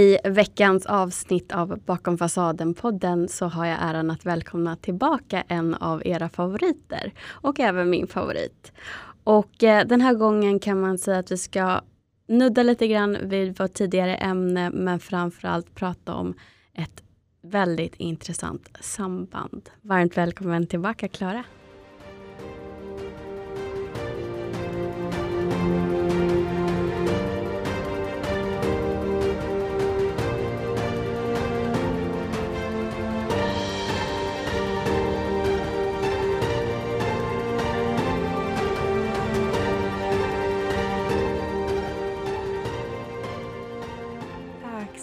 I veckans avsnitt av Bakom fasaden-podden så har jag äran att välkomna tillbaka en av era favoriter och även min favorit. Och eh, den här gången kan man säga att vi ska nudda lite grann vid vårt tidigare ämne men framförallt prata om ett väldigt intressant samband. Varmt välkommen tillbaka Klara.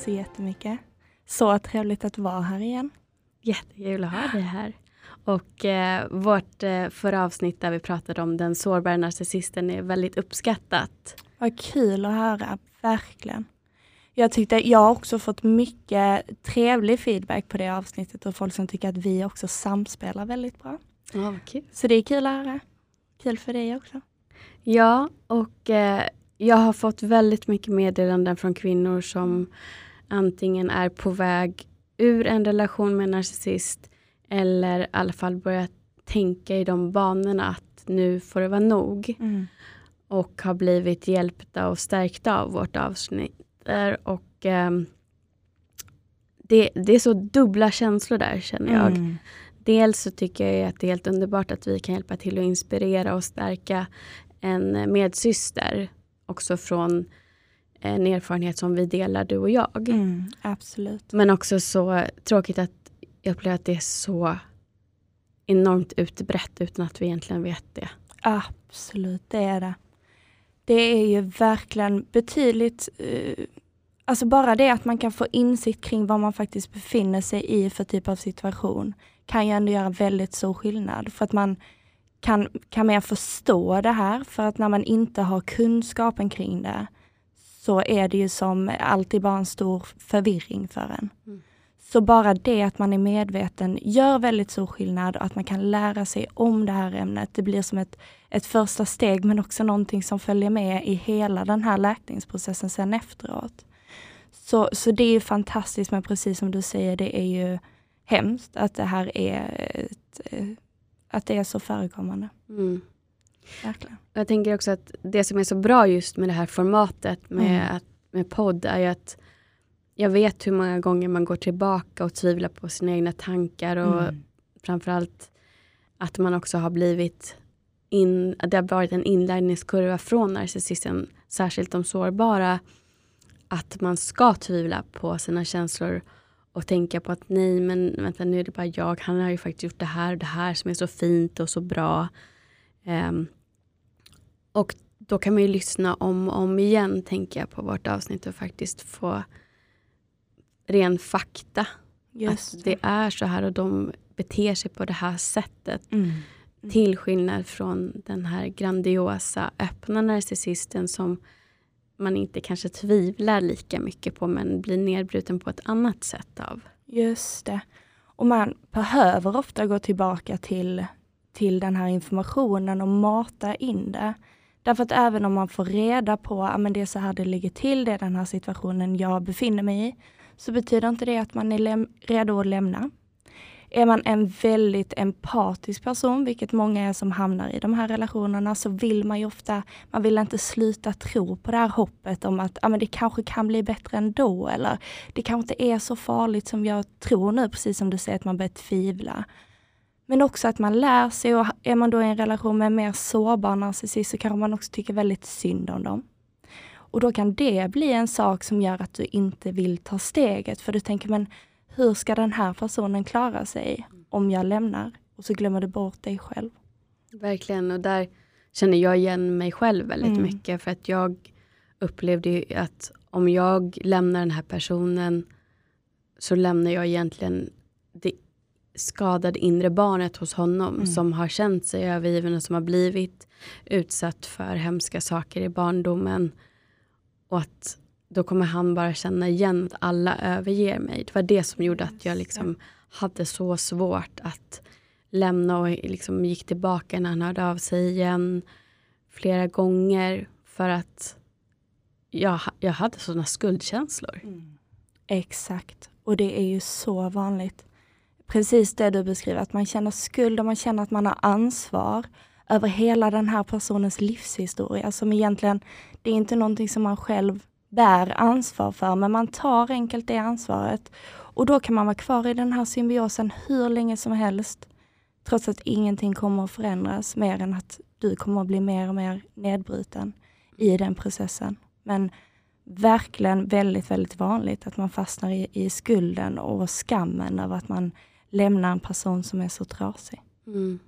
Så jättemycket. Så trevligt att vara här igen. Jättekul att ha dig här. Och eh, vårt eh, förra avsnitt där vi pratade om den sårbara narcissisten är väldigt uppskattat. Vad kul att höra, verkligen. Jag tyckte, jag har också fått mycket trevlig feedback på det avsnittet och folk som tycker att vi också samspelar väldigt bra. Ja, kul. Så det är kul att höra. Kul för dig också. Ja, och eh, jag har fått väldigt mycket meddelanden från kvinnor som antingen är på väg ur en relation med en narcissist eller i alla fall börjat tänka i de banorna att nu får det vara nog. Mm. och har blivit hjälpta och stärkta av vårt avsnitt. Och, ehm, det, det är så dubbla känslor där känner jag. Mm. Dels så tycker jag att det är helt underbart att vi kan hjälpa till att inspirera och stärka en medsyster. Också från en erfarenhet som vi delar du och jag. Mm, absolut. Men också så tråkigt att jag upplever att det är så enormt utbrett utan att vi egentligen vet det. Absolut, det är det. Det är ju verkligen betydligt, eh, alltså bara det att man kan få insikt kring vad man faktiskt befinner sig i för typ av situation kan ju ändå göra väldigt stor skillnad för att man kan, kan mer förstå det här för att när man inte har kunskapen kring det så är det ju som alltid bara en stor förvirring för en. Mm. Så bara det att man är medveten gör väldigt stor skillnad och att man kan lära sig om det här ämnet. Det blir som ett, ett första steg men också någonting som följer med i hela den här läkningsprocessen sen efteråt. Så, så det är ju fantastiskt men precis som du säger, det är ju hemskt att det här är, ett, eh, att det är så förekommande. Mm. Verkligen. Jag tänker också att det som är så bra just med det här formatet med, Mm. att, med podd är ju att jag vet hur många gånger man går tillbaka och tvivlar på sina egna tankar och Mm. framförallt att man också har blivit in, att det har varit en inlärningskurva från narcissisten, särskilt de sårbara, att man ska tvivla på sina känslor och tänka på att nej men vänta nu är det bara jag, han har ju faktiskt gjort det här och det här som är så fint och så bra. Ehm, och då kan man ju lyssna om och om igen tänker jag på vårt avsnitt och faktiskt få ren fakta. Just att det är så här och de beter sig på det här sättet. Mm. Till skillnad från den här grandiosa öppna narcissisten som man inte kanske tvivlar lika mycket på men blir nedbruten på ett annat sätt av. Just det. Och man behöver ofta gå tillbaka till, till den här informationen och mata in det. Därför att även om man får reda på att ah, det är så här det ligger till, det är den här situationen jag befinner mig i, så betyder inte det att man är redo att lämna. Är man en väldigt empatisk person, vilket många är som hamnar i de här relationerna, så vill man ju ofta, man vill inte sluta tro på det här hoppet om att ah, men det kanske kan bli bättre ändå, eller det kanske inte är så farligt som jag tror nu, precis som du säger, att man börjar tvivla. Men också att man lär sig och är man då i en relation med en mer sårbar narcissist så kanske man också tycker väldigt synd om dem. Och då kan det bli en sak som gör att du inte vill ta steget, för du tänker men hur ska den här personen klara sig om jag lämnar? Och så glömmer du bort dig själv. Verkligen, och där känner jag igen mig själv väldigt Mm. mycket. För att jag upplevde ju att om jag lämnar den här personen så lämnar jag egentligen skadade inre barnet hos honom Mm. som har känt sig övergiven och som har blivit utsatt för hemska saker i barndomen. Och att då kommer han bara känna igen att alla överger mig. Det var det som gjorde att jag liksom hade så svårt att lämna och liksom gick tillbaka när han hörde av sig igen flera gånger för att jag, jag hade sådana skuldkänslor. Exakt. Och det är ju så vanligt. Precis det du beskriver, att man känner skuld och man känner att man har ansvar över hela den här personens livshistoria som egentligen, det är inte någonting som man själv bär ansvar för, men man tar enkelt det ansvaret. Och då kan man vara kvar i den här symbiosen hur länge som helst, trots att ingenting kommer att förändras mer än att du kommer att bli mer och mer nedbruten i den processen. Men verkligen väldigt, väldigt vanligt att man fastnar i, i skulden och skammen över att man lämna en person som är så trasig. Mm.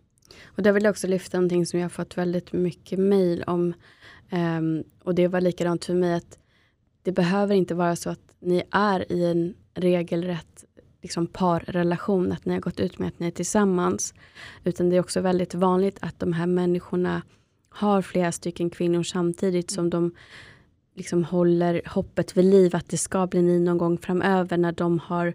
Och där vill jag också lyfta någonting som jag har fått väldigt mycket mejl om. Um, och det var likadant för mig att det behöver inte vara så att ni är i en regelrätt liksom, parrelation, att ni har gått ut med att ni är tillsammans. Utan det är också väldigt vanligt att de här människorna har flera stycken kvinnor samtidigt som de liksom håller hoppet vid liv att det ska bli ni någon gång framöver när de har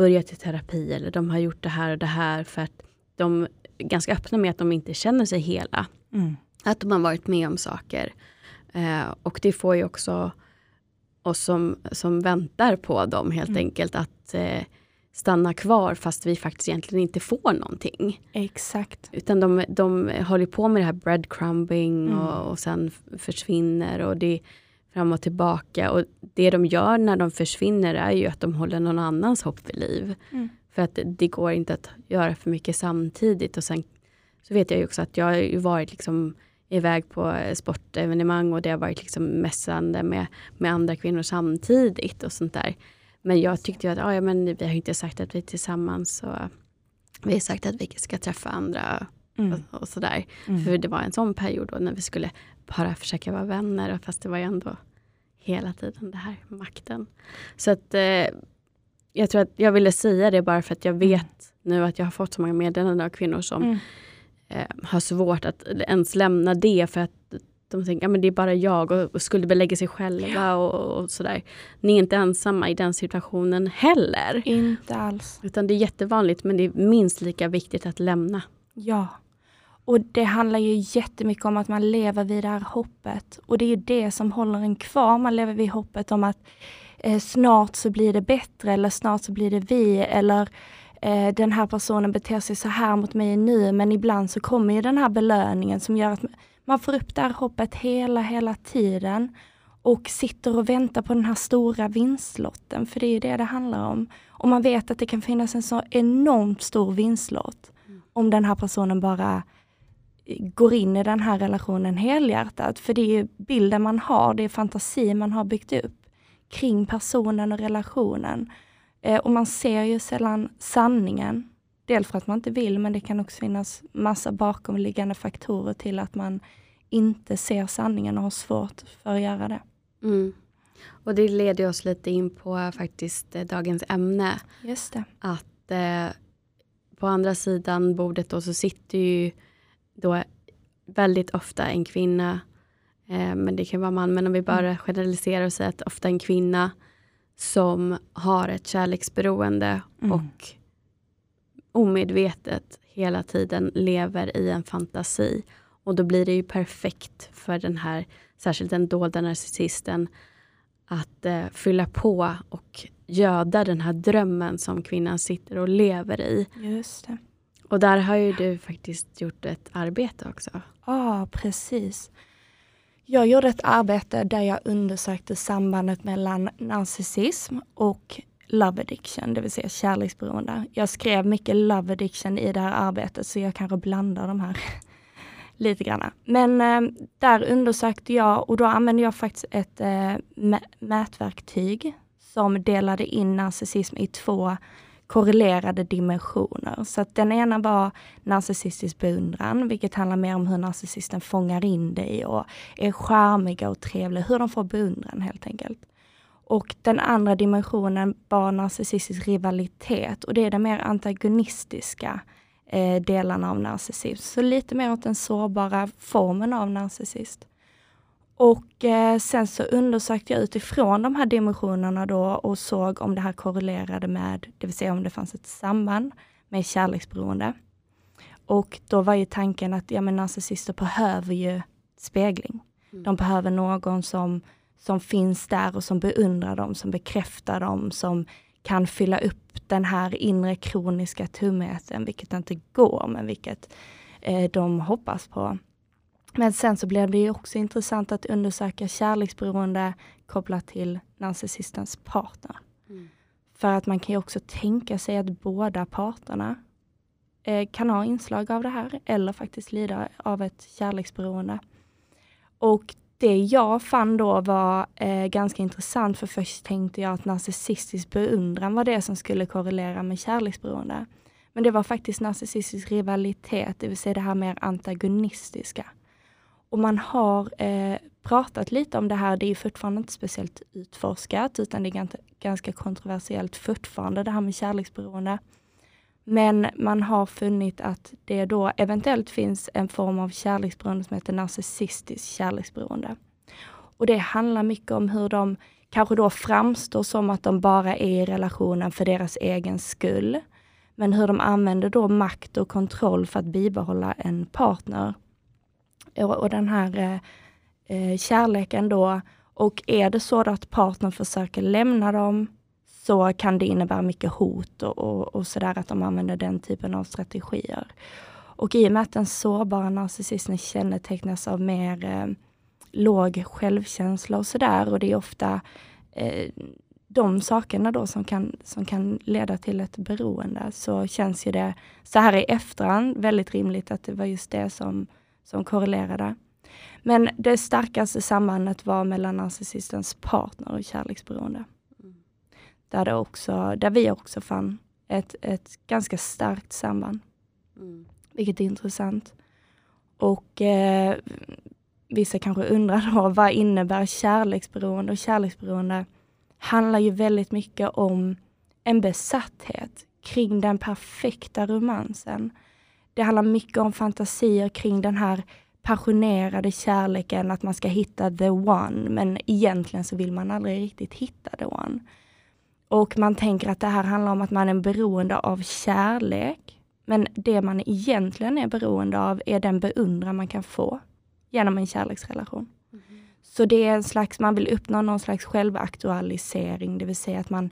börjat i terapi eller de har gjort det här och det här för att de är ganska öppna med att de inte känner sig hela. Mm. Att de har varit med om saker. Eh, och det får ju också oss som, som väntar på dem helt mm. enkelt att eh, stanna kvar fast vi faktiskt egentligen inte får någonting. Exakt. Utan de, de håller på med det här breadcrumbing mm. och, och sen försvinner och det fram och tillbaka. Och det de gör när de försvinner är ju att de håller någon annans hopp vid liv. Mm. För att det går inte att göra för mycket samtidigt. Och sen så vet jag ju också att jag har varit liksom iväg på sportevenemang och det har varit liksom mässande med, med andra kvinnor samtidigt och sånt där. Men jag tyckte ju att ja, men vi har inte sagt att vi är tillsammans. Och vi har sagt att vi ska träffa andra mm. och, och, sådär. Mm. För det var en sån period då när vi skulle bara försöka vara vänner. Fast det var ju ändå hela tiden det här makten. Så att eh, jag tror att jag ville säga det bara för att jag mm. vet nu att jag har fått så många meddelanden av kvinnor som mm. eh, har svårt att ens lämna det för att de tänker att ja, det är bara jag och, och skuldbelägger sig själva ja. och, och, sådär. Ni är inte ensamma i den situationen heller. Inte alls. Utan det är jättevanligt men det är minst lika viktigt att lämna. Ja. Och det handlar ju jättemycket om att man lever vid det här hoppet. Och det är ju det som håller en kvar. Man lever vid hoppet om att eh, snart så blir det bättre eller snart så blir det vi eller eh, den här personen beter sig så här mot mig nu men ibland så kommer ju den här belöningen som gör att man får upp det här hoppet hela, hela tiden och sitter och väntar på den här stora vinstlotten, för det är det det handlar om. Och man vet att det kan finnas en så enormt stor vinstlott mm. om den här personen bara går in i den här relationen helhjärtat. För det är bilden man har, det är fantasi man har byggt upp kring personen och relationen. Eh, och man ser ju sällan sanningen. Dels för att man inte vill, men det kan också finnas massa bakomliggande faktorer till att man inte ser sanningen och har svårt för att göra det. Mm. Och det leder oss lite in på faktiskt eh, dagens ämne. Just det. Att eh, på andra sidan bordet då så sitter ju då väldigt ofta en kvinna, eh, men det kan vara man, men om vi bara mm. generaliserar och säger att ofta en kvinna som har ett kärleksberoende mm. och omedvetet hela tiden lever i en fantasi. Och då blir det ju perfekt för den här, särskilt den dolda narcissisten, att eh, fylla på och göda den här drömmen som kvinnan sitter och lever i. Just det. Och där har ju du faktiskt gjort ett arbete också. Ja, ah, precis. Jag gjorde ett arbete där jag undersökte sambandet mellan narcissism och love addiction, det vill säga kärleksberoende. Jag skrev mycket love addiction i det här arbetet, så jag kanske blandar de här lite grann. Men eh, där undersökte jag och då använde jag faktiskt ett eh, mätverktyg som delade in narcissism i två korrelerade dimensioner. Så att den ena var narcissistisk beundran, vilket handlar mer om hur narcissisten fångar in dig och är charmiga och trevliga, hur de får beundran helt enkelt. Och den andra dimensionen var narcissistisk rivalitet och det är den mer antagonistiska eh, delarna av narcissism. Så lite mer åt den sårbara formen av narcissist. Och eh, sen så undersökte jag utifrån de här dimensionerna då och såg om det här korrelerade med, det vill säga om det fanns ett samband med kärleksberoende. Och då var ju tanken att ja, men narcissister behöver ju spegling. Mm. De behöver någon som, som finns där och som beundrar dem, som bekräftar dem, som kan fylla upp den här inre kroniska tomheten, vilket inte går, men vilket eh, de hoppas på. Men sen så blev det ju också intressant att undersöka kärleksberoende kopplat till narcissistens partner. Mm. För att man kan ju också tänka sig att båda parterna eh, kan ha inslag av det här eller faktiskt lida av ett kärleksberoende. Och det jag fann då var eh, ganska intressant, för först tänkte jag att narcissistisk beundran var det som skulle korrelera med kärleksberoende. Men det var faktiskt narcissistisk rivalitet, det vill säga det här mer antagonistiska. Och man har eh, pratat lite om det här, det är fortfarande inte speciellt utforskat, utan det är ganska, ganska kontroversiellt fortfarande, det här med kärleksberoende. Men man har funnit att det då eventuellt finns en form av kärleksberoende som heter narcissistiskt kärleksberoende. Och det handlar mycket om hur de kanske då framstår som att de bara är i relationen för deras egen skull. Men hur de använder då makt och kontroll för att bibehålla en partner. Och, och den här eh, eh, kärleken då, och är det så att partnern försöker lämna dem så kan det innebära mycket hot och, och, och sådär, att de använder den typen av strategier. Och i och med att den sårbara narcissisten kännetecknas av mer eh, låg självkänsla och sådär, och det är ofta eh, de sakerna då som kan, som kan leda till ett beroende, så känns ju det så här i efterhand väldigt rimligt att det var just det som, som korrelerade. Men det starkaste sambandet var mellan narcissistens partner och kärleksberoende. Där, det också, där vi också fann ett, ett ganska starkt samband. Mm. Vilket är intressant. Och eh, vissa kanske undrar då, vad innebär kärleksberoende? Och kärleksberoende handlar ju väldigt mycket om en besatthet kring den perfekta romansen. Det handlar mycket om fantasier kring den här passionerade kärleken, att man ska hitta the one, men egentligen så vill man aldrig riktigt hitta the one. Och man tänker att det här handlar om att man är beroende av kärlek. Men det man egentligen är beroende av är den beundran man kan få genom en kärleksrelation. Mm. Så det är en slags, man vill uppnå någon slags självaktualisering, det vill säga att man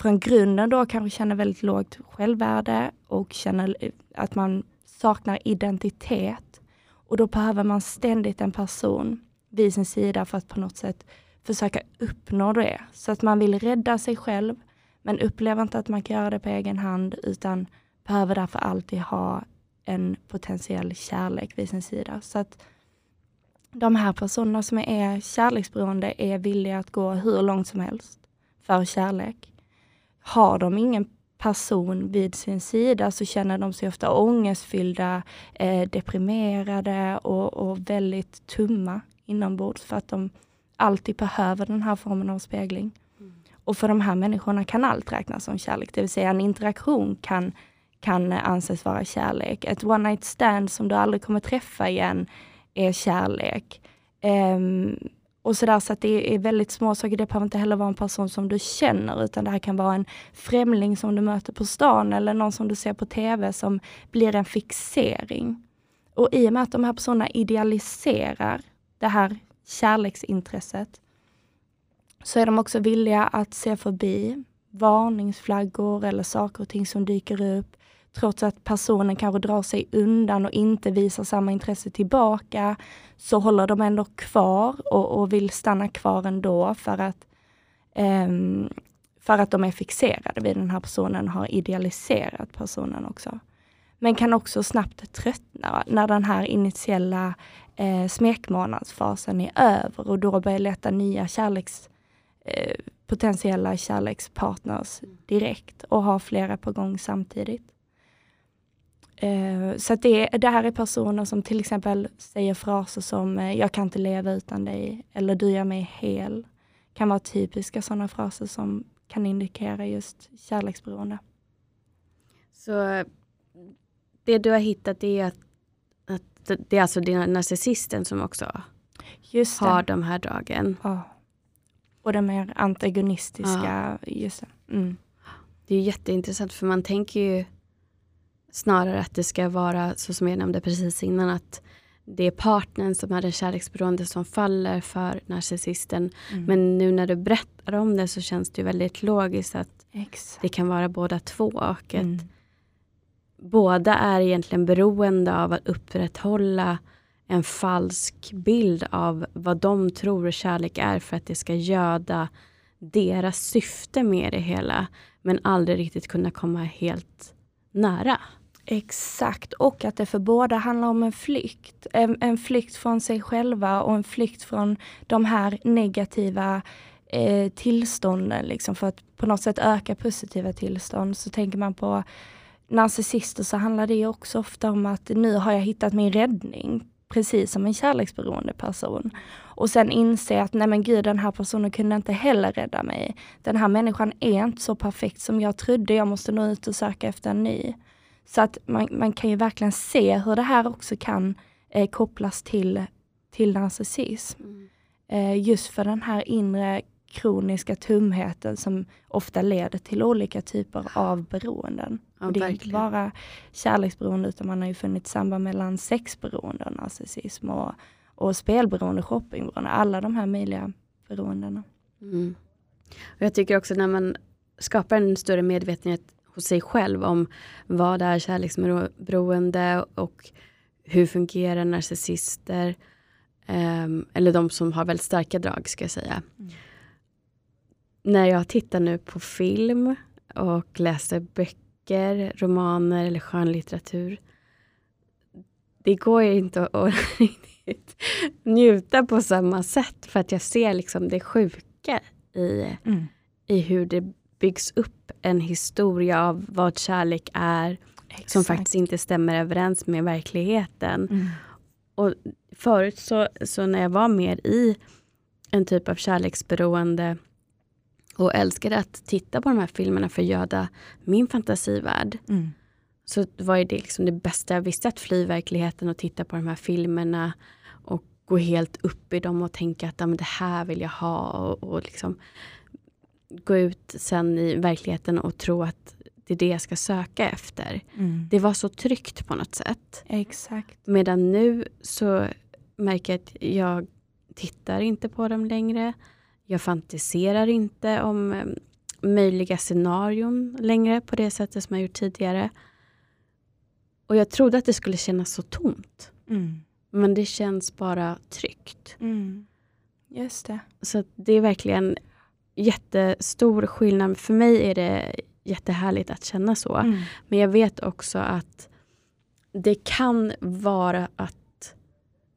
från grunden då kanske känner väldigt lågt självvärde och känner att man saknar identitet. Och då behöver man ständigt en person vid sin sida för att på något sätt försöka uppnå det. Så att man vill rädda sig själv, men upplever inte att man kan göra det på egen hand, utan behöver därför alltid ha en potentiell kärlek vid sin sida. Så att de här personerna som är kärleksberoende är villiga att gå hur långt som helst för kärlek. Har de ingen person vid sin sida så känner de sig ofta ångestfyllda, eh, deprimerade och, och väldigt tumma inombords för att de alltid behöver den här formen av spegling. Mm. Och för de här människorna kan allt räknas som kärlek, det vill säga en interaktion kan, kan anses vara kärlek. Ett one night stand som du aldrig kommer träffa igen är kärlek. Um, och sådär, så att det är väldigt små saker. Det behöver inte heller vara en person som du känner, utan det här kan vara en främling som du möter på stan eller någon som du ser på TV som blir en fixering. Och i och med att de här personerna idealiserar det här kärleksintresset, så är de också villiga att se förbi varningsflaggor eller saker och ting som dyker upp, trots att personen kanske drar sig undan och inte visar samma intresse tillbaka, så håller de ändå kvar och, och vill stanna kvar ändå för att, um, för att de är fixerade vid den här personen, har idealiserat personen också. Men kan också snabbt tröttna när den här initiella eh, smekmånadsfasen är över och då börjar leta nya kärleks, eh, potentiella kärlekspartners direkt och ha flera på gång samtidigt. Eh, så det, det här är personer som till exempel säger fraser som eh, “jag kan inte leva utan dig” eller “du gör mig hel”. kan vara typiska sådana fraser som kan indikera just kärleksberoende. Så det du har hittat är att det är alltså den narcissisten som också just har de här dragen. Ja. Och de mer antagonistiska. Ja. Just det. Mm. det är jätteintressant för man tänker ju snarare att det ska vara så som jag nämnde precis innan att det är partnern som är den kärleksberoende som faller för narcissisten. Mm. Men nu när du berättar om det så känns det väldigt logiskt att Exakt. det kan vara båda två. Och Mm. båda är egentligen beroende av att upprätthålla en falsk bild av vad de tror kärlek är för att det ska göda deras syfte med det hela. Men aldrig riktigt kunna komma helt nära. Exakt, och att det för båda handlar om en flykt. En, en flykt från sig själva och en flykt från de här negativa eh, tillstånden, liksom, för att på något sätt öka positiva tillstånd. Så tänker man på narcissister så handlar det också ofta om att nu har jag hittat min räddning, precis som en kärleksberoende person. Och sen inse att nej men gud, den här personen kunde inte heller rädda mig. Den här människan är inte så perfekt som jag trodde, jag måste nå ut och söka efter en ny. Så att man, man kan ju verkligen se hur det här också kan eh, kopplas till, till narcissism. Eh, just för den här inre kroniska tumheten som ofta leder till olika typer av beroenden. Ja, och det är inte verkligen. bara kärleksberoende utan man har ju funnit samband mellan sexberoende och narcissism och, och spelberoende, shoppingberoende, alla de här möjliga beroendena. Mm. Och jag tycker också när man skapar en större medvetenhet hos sig själv om vad är kärleksberoende och hur fungerar narcissister. ehm, eller de som har väldigt starka drag ska jag säga. Mm. När jag tittar nu på film och läser böcker, romaner eller skönlitteratur. Det går ju inte att, njuta på samma sätt för att jag ser liksom det sjuka i, Mm. i hur det byggs upp en historia av vad kärlek är som Exakt. faktiskt inte stämmer överens med verkligheten. Mm. Och förut så, så när jag var mer i en typ av kärleksberoende och älskade att titta på de här filmerna för att göda min fantasivärld Mm. så var det liksom det bästa jag visste att fly verkligheten och titta på de här filmerna och gå helt upp i dem och tänka att ja, men det här vill jag ha och, och liksom gå ut sen i verkligheten och tro att det är det jag ska söka efter. Mm. Det var så tryggt på något sätt. Exakt. Medan nu så märker jag att jag tittar inte på dem längre. Jag fantiserar inte om eh, möjliga scenarion längre på det sättet som jag gjort tidigare. Och jag trodde att det skulle kännas så tomt. Mm. Men det känns bara tryggt. Mm. Just det. Så det är verkligen jättestor skillnad. För mig är det jättehärligt att känna så. Mm. Men jag vet också att det kan vara att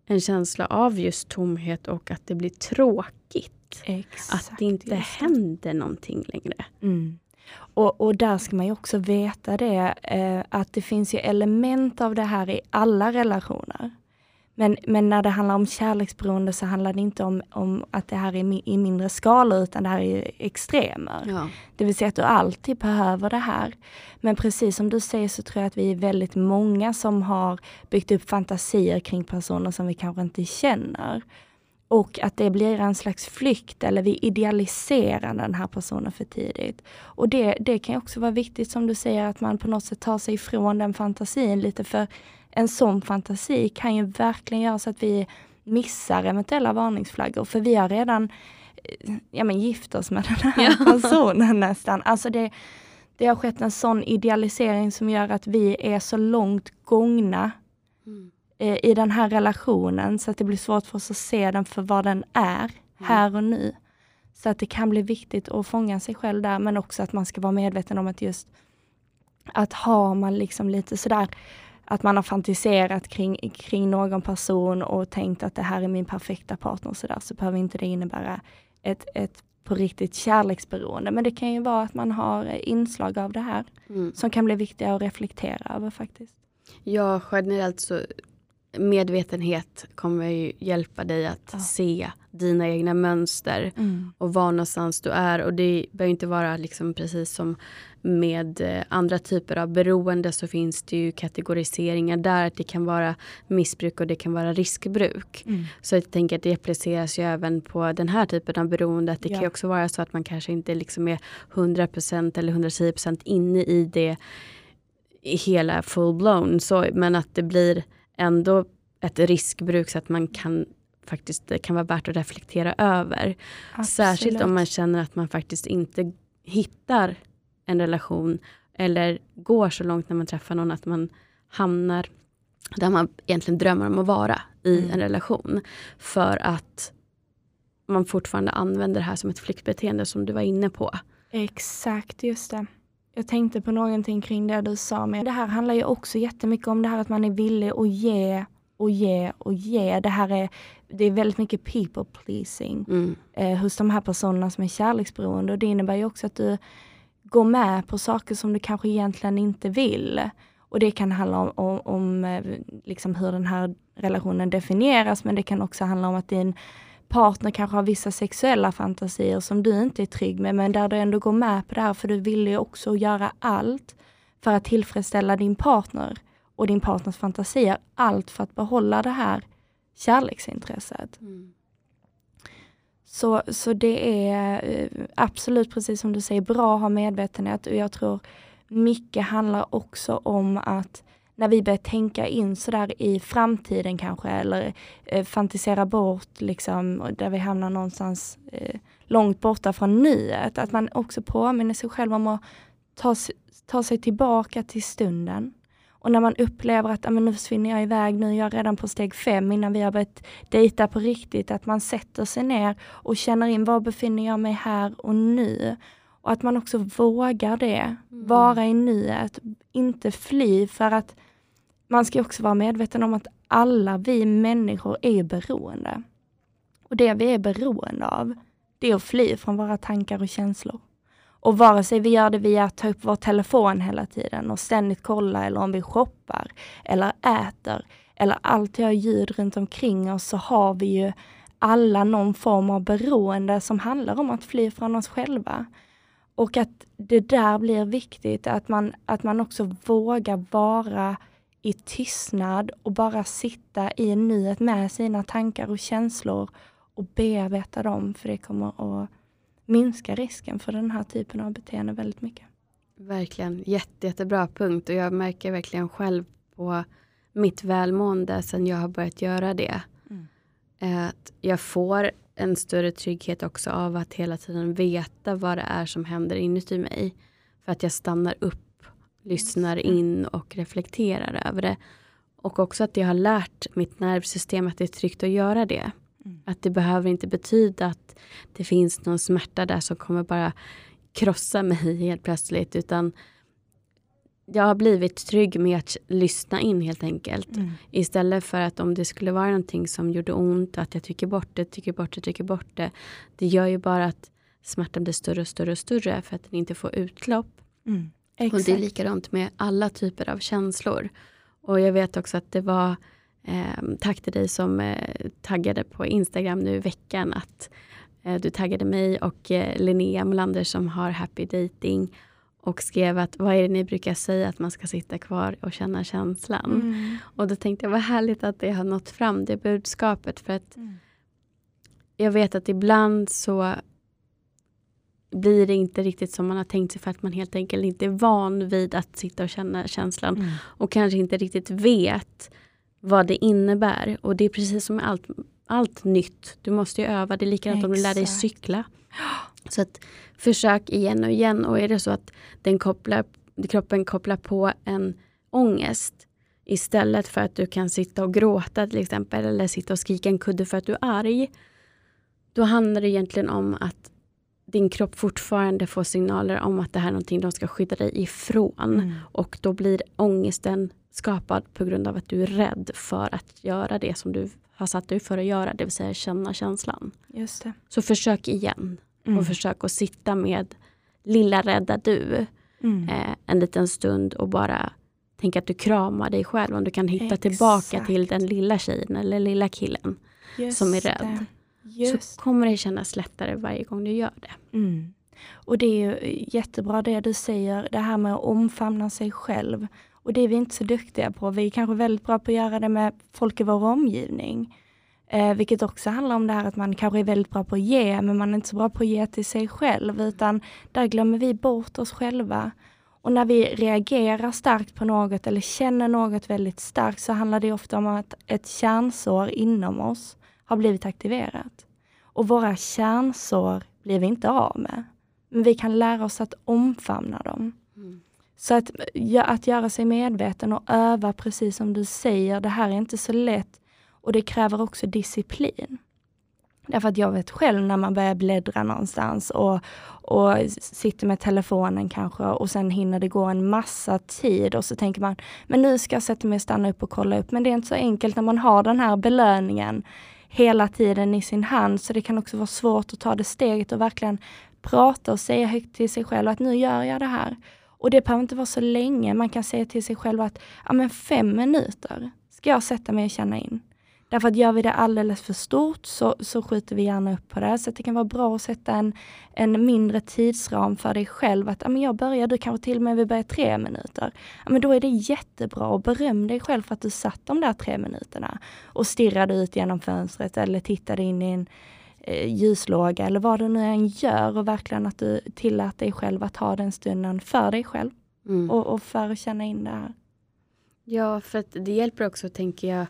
en känsla av just tomhet och att det blir tråkigt. Exakt. Att det inte händer någonting längre. Mm. Och, och där ska man ju också veta det, eh, att det finns ju element av det här i alla relationer. Men, men när det handlar om kärleksberoende så handlar det inte om, om att det här är i mindre skala utan det här är extremer. Ja. Det vill säga att du alltid behöver det här. Men precis som du säger så tror jag att vi är väldigt många som har byggt upp fantasier kring personer som vi kanske inte känner. Och att det blir en slags flykt eller vi idealiserar den här personen för tidigt. Och det, det kan också vara viktigt som du säger att man på något sätt tar sig ifrån den fantasin lite för en sån fantasi kan ju verkligen göra så att vi missar eventuella varningsflaggor för vi har redan eh, ja, men gift oss med den här Ja. personen nästan. Alltså det, det har skett en sån idealisering som gör att vi är så långt gångna Mm. eh, i den här relationen så att det blir svårt för oss att se den för vad den är här och nu. Så att det kan bli viktigt att fånga sig själv där men också att man ska vara medveten om att just att har man liksom lite sådär att man har fantiserat kring, kring någon person och tänkt att det här är min perfekta partner så, där, så behöver inte det innebära ett, ett på riktigt kärleksberoende. Men det kan ju vara att man har inslag av det här Mm. som kan bli viktiga att reflektera över faktiskt. Ja, generellt så medvetenhet kommer ju hjälpa dig att Ja. se dina egna mönster och var någonstans du är. Och det behöver inte vara liksom precis som med eh, andra typer av beroende så finns det ju kategoriseringar där. Att det kan vara missbruk och det kan vara riskbruk. Mm. Så jag tänker att det appliceras ju även på den här typen av beroende. Att det Ja. kan också vara så att man kanske inte liksom är 100% eller 110% inne i det i hela full blown. Så, men att det blir ändå ett riskbruk så att man kan faktiskt, det kan vara värt att reflektera över. Absolut. Särskilt om man känner att man faktiskt inte hittar en relation eller går så långt när man träffar någon att man hamnar där man egentligen drömmer om att vara i Mm. en relation. För att man fortfarande använder det här som ett flyktbeteende som du var inne på. Exakt, just det. Jag tänkte på någonting kring det du sa, men det här handlar ju också jättemycket om det här att man är villig att ge och ge och ge. Det här är, det är väldigt mycket people pleasing Mm. eh, hos de här personerna som är kärleksberoende och det innebär ju också att du gå med på saker som du kanske egentligen inte vill. Och det kan handla om, om, om eh, liksom hur den här relationen definieras men det kan också handla om att din partner kanske har vissa sexuella fantasier som du inte är trygg med men där du ändå går med på det här för du vill ju också göra allt för att tillfredsställa din partner och din partners fantasier. Allt för att behålla det här kärleksintresset. Mm. Så, så det är eh, absolut precis som du säger bra att ha medvetenhet och jag tror mycket handlar också om att när vi börjar tänka in sådär i framtiden kanske eller eh, fantisera bort liksom där vi hamnar någonstans eh, långt borta från nuet. Att man också påminner sig själv om att ta, ta sig tillbaka till stunden. Och när man upplever att "Ah, men nu försvinner jag iväg, nu är jag redan på steg fem innan vi har börjat dejta på riktigt, att man sätter sig ner och känner in var befinner jag mig här och nu. Och att man också vågar det, vara i nuet, inte fly för att man ska också vara medveten om att alla vi människor är beroende. Och det vi är beroende av, det är att fly från våra tankar och känslor. Och vare sig vi gör det via att ta upp vår telefon hela tiden och ständigt kolla eller om vi shoppar eller äter eller alltid har ljud runt omkring oss så har vi ju alla någon form av beroende som handlar om att fly från oss själva. Och att det där blir viktigt, att man, att man också vågar vara i tystnad och bara sitta i nuet med sina tankar och känslor och bearbeta dem, för det kommer att minska risken för den här typen av beteende väldigt mycket. Verkligen, Jätte, jättebra punkt och jag märker verkligen själv på mitt välmående sen jag har börjat göra det. Mm. Eh, Att jag får en större trygghet också av att hela tiden veta vad det är som händer inuti mig. För att jag stannar upp, lyssnar in och reflekterar över det. Och också att jag har lärt mitt nervsystem att det är tryggt att göra det. Att det behöver inte betyda att det finns någon smärta där som kommer bara krossa mig helt plötsligt. Utan jag har blivit trygg med att lyssna in helt enkelt. Mm. Istället för att om det skulle vara någonting som gjorde ont, att jag trycker bort det, trycker bort det, trycker bort det. Det gör ju bara att smärtan blir större och större och större för att den inte får utlopp. Mm. Och det är likadant med alla typer av känslor. Och jag vet också att det var eh, tack till dig som eh, taggade på Instagram nu i veckan att eh, du taggade mig och eh, Linnea Molander som har Happy Dating och skrev att vad är det ni brukar säga att man ska sitta kvar och känna känslan. Mm. Och då tänkte jag vad härligt att det har nått fram det budskapet för att Mm. jag vet att ibland så blir det inte riktigt som man har tänkt sig för att man helt enkelt inte är van vid att sitta och känna känslan Mm. och kanske inte riktigt vet vad det innebär. Och det är precis som med allt, allt nytt. Du måste ju öva. Det är likadant om du lär dig Exakt. cykla. Så att försök igen och igen och är det så att den kopplar, kroppen kopplar på en ångest istället för att du kan sitta och gråta till exempel eller sitta och skrika en kudde för att du är arg. Då handlar det egentligen om att din kropp fortfarande får signaler om att det här är någonting de ska skydda dig ifrån. Mm. Och då blir ångesten skapad på grund av att du är rädd för att göra det som du har satt dig för att göra, det vill säga känna känslan. Just det. Så försök igen Mm. och försök att sitta med lilla rädda du Mm. eh, en liten stund och bara tänka att du kramar dig själv. Om du kan hitta tillbaka Exakt. till den lilla tjejen eller lilla killen Just som är rädd. Så kommer det kännas lättare varje gång du gör det. Mm. Och det är ju jättebra det du säger, det här med att omfamna sig själv. Och det är vi inte så duktiga på. Vi är kanske väldigt bra på att göra det med folk i vår omgivning. Eh, vilket också handlar om det här att man kanske är väldigt bra på att ge, men man är inte så bra på att ge till sig själv, utan där glömmer vi bort oss själva. Och när vi reagerar starkt på något eller känner något väldigt starkt så handlar det ofta om att ett kärnsår inom oss har blivit aktiverat. Och våra kärnsår blir vi inte av med. Men vi kan lära oss att omfamna dem. Mm. Så att, ja, att göra sig medveten och öva precis som du säger, det här är inte så lätt och det kräver också disciplin. Därför att jag vet själv när man börjar bläddra någonstans och, och sitter med telefonen kanske och sen hinner det gå en massa tid och så tänker man, men nu ska jag sätta mig och stanna upp och kolla upp. Men det är inte så enkelt när man har den här belöningen hela tiden i sin hand, så det kan också vara svårt att ta det steget och verkligen prata och säga högt till sig själv att nu gör jag det här. Och det behöver inte vara så länge, man kan säga till sig själv att ja, men fem minuter ska jag sätta mig och känna in. Därför att gör vi det alldeles för stort så, så skjuter vi gärna upp på det. Så det kan vara bra att sätta en, en mindre tidsram för dig själv. Att ja, jag börjar, du kanske till och med vill börja tre minuter. Ja, men då är det jättebra och beröm dig själv för att du satt de där tre minuterna och stirrade ut genom fönstret eller tittade in i en ljuslåga eller vad du nu än gör och verkligen att du tillät dig själv att ha den stunden för dig själv mm. och, och för att känna in det här. Ja, för att det hjälper också, tänker jag,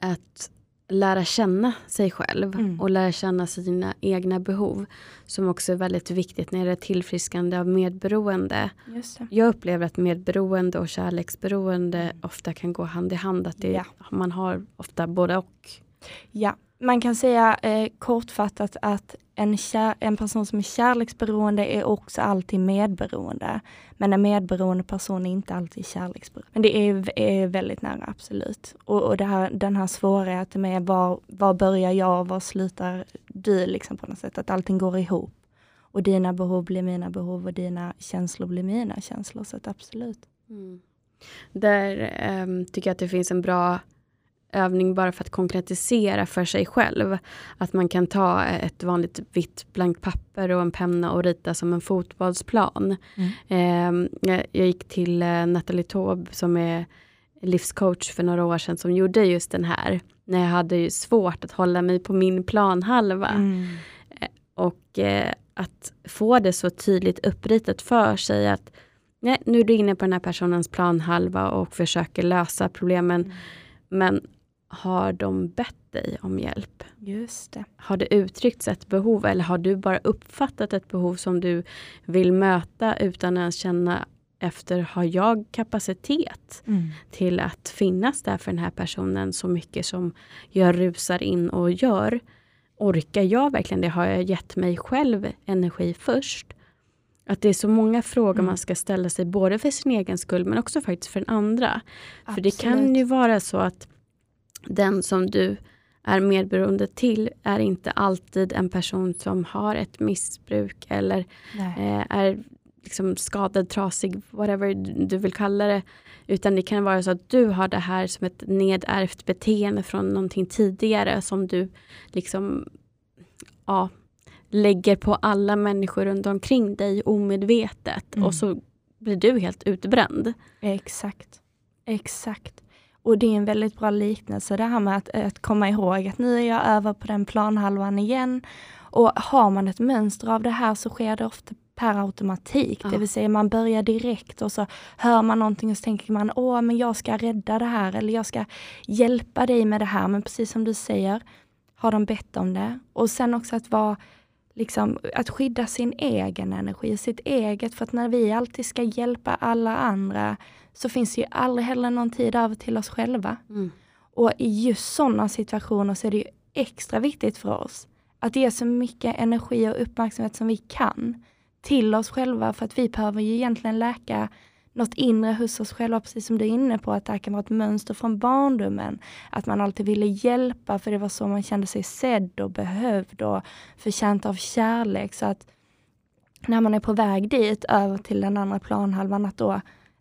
att lära känna sig själv mm. och lära känna sina egna behov. Som också är väldigt viktigt när det är tillfriskande av medberoende. Jag upplever att medberoende och kärleksberoende mm. ofta kan gå hand i hand. Att det, ja. man har ofta både och. Ja, man kan säga eh, kortfattat att en, kär, en person som är kärleksberoende är också alltid medberoende. Men en medberoende person är inte alltid kärleksberoende. Men det är, är väldigt nära, absolut. Och, och det här, den här svårigheten med var, var börjar jag och var slutar du liksom på något sätt, att allting går ihop. Och dina behov blir mina behov och dina känslor blir mina känslor. Så att absolut. Mm. Där um, tycker jag att det finns en bra övning bara för att konkretisera för sig själv. Att man kan ta ett vanligt vitt blankt papper och en penna och rita som en fotbollsplan. Mm. Eh, jag gick till eh, Nathalie Taube som är livscoach för några år sedan som gjorde just den här. När jag hade svårt att hålla mig på min planhalva. Mm. Eh, och eh, att få det så tydligt uppritat för sig att nej, nu är du inne på den här personens planhalva och försöker lösa problemen. Mm. Men har de bett dig om hjälp? Just det. Har det uttryckts ett behov eller har du bara uppfattat ett behov som du vill möta utan att känna efter, har jag kapacitet mm. till att finnas där för den här personen så mycket som jag rusar in och gör? Orkar jag verkligen det? Har jag gett mig själv energi först? Att det är så många frågor mm. man ska ställa sig, både för sin egen skull men också faktiskt för den andra. Absolut. För det kan ju vara så att den som du är medberoende till är inte alltid en person som har ett missbruk eller eh, är liksom skadad, trasig, whatever du vill kalla det. Utan det kan vara så att du har det här som ett nedärvt beteende från någonting tidigare som du liksom ja, lägger på alla människor runt omkring dig omedvetet mm. och så blir du helt utbränd. Exakt. Exakt. Och det är en väldigt bra liknelse det här med att, att komma ihåg att nu är jag över på den planhalvan igen. Och har man ett mönster av det här så sker det ofta per automatik. Ja. Det vill säga man börjar direkt och så hör man någonting och så tänker man åh men jag ska rädda det här eller jag ska hjälpa dig med det här. Men precis som du säger, har de bett om det? Och sen också att vara liksom, att skydda sin egen energi, sitt eget. För att när vi alltid ska hjälpa alla andra så finns det ju aldrig heller någon tid över till oss själva. Mm. Och i just sådana situationer så är det ju extra viktigt för oss att ge så mycket energi och uppmärksamhet som vi kan till oss själva för att vi behöver ju egentligen läka något inre hos oss själva, precis som du är inne på, att det här kan vara ett mönster från barndomen. Att man alltid ville hjälpa för det var så man kände sig sedd och behövd och förtjänt av kärlek. Så att när man är på väg dit, över till den andra planhalvan, att då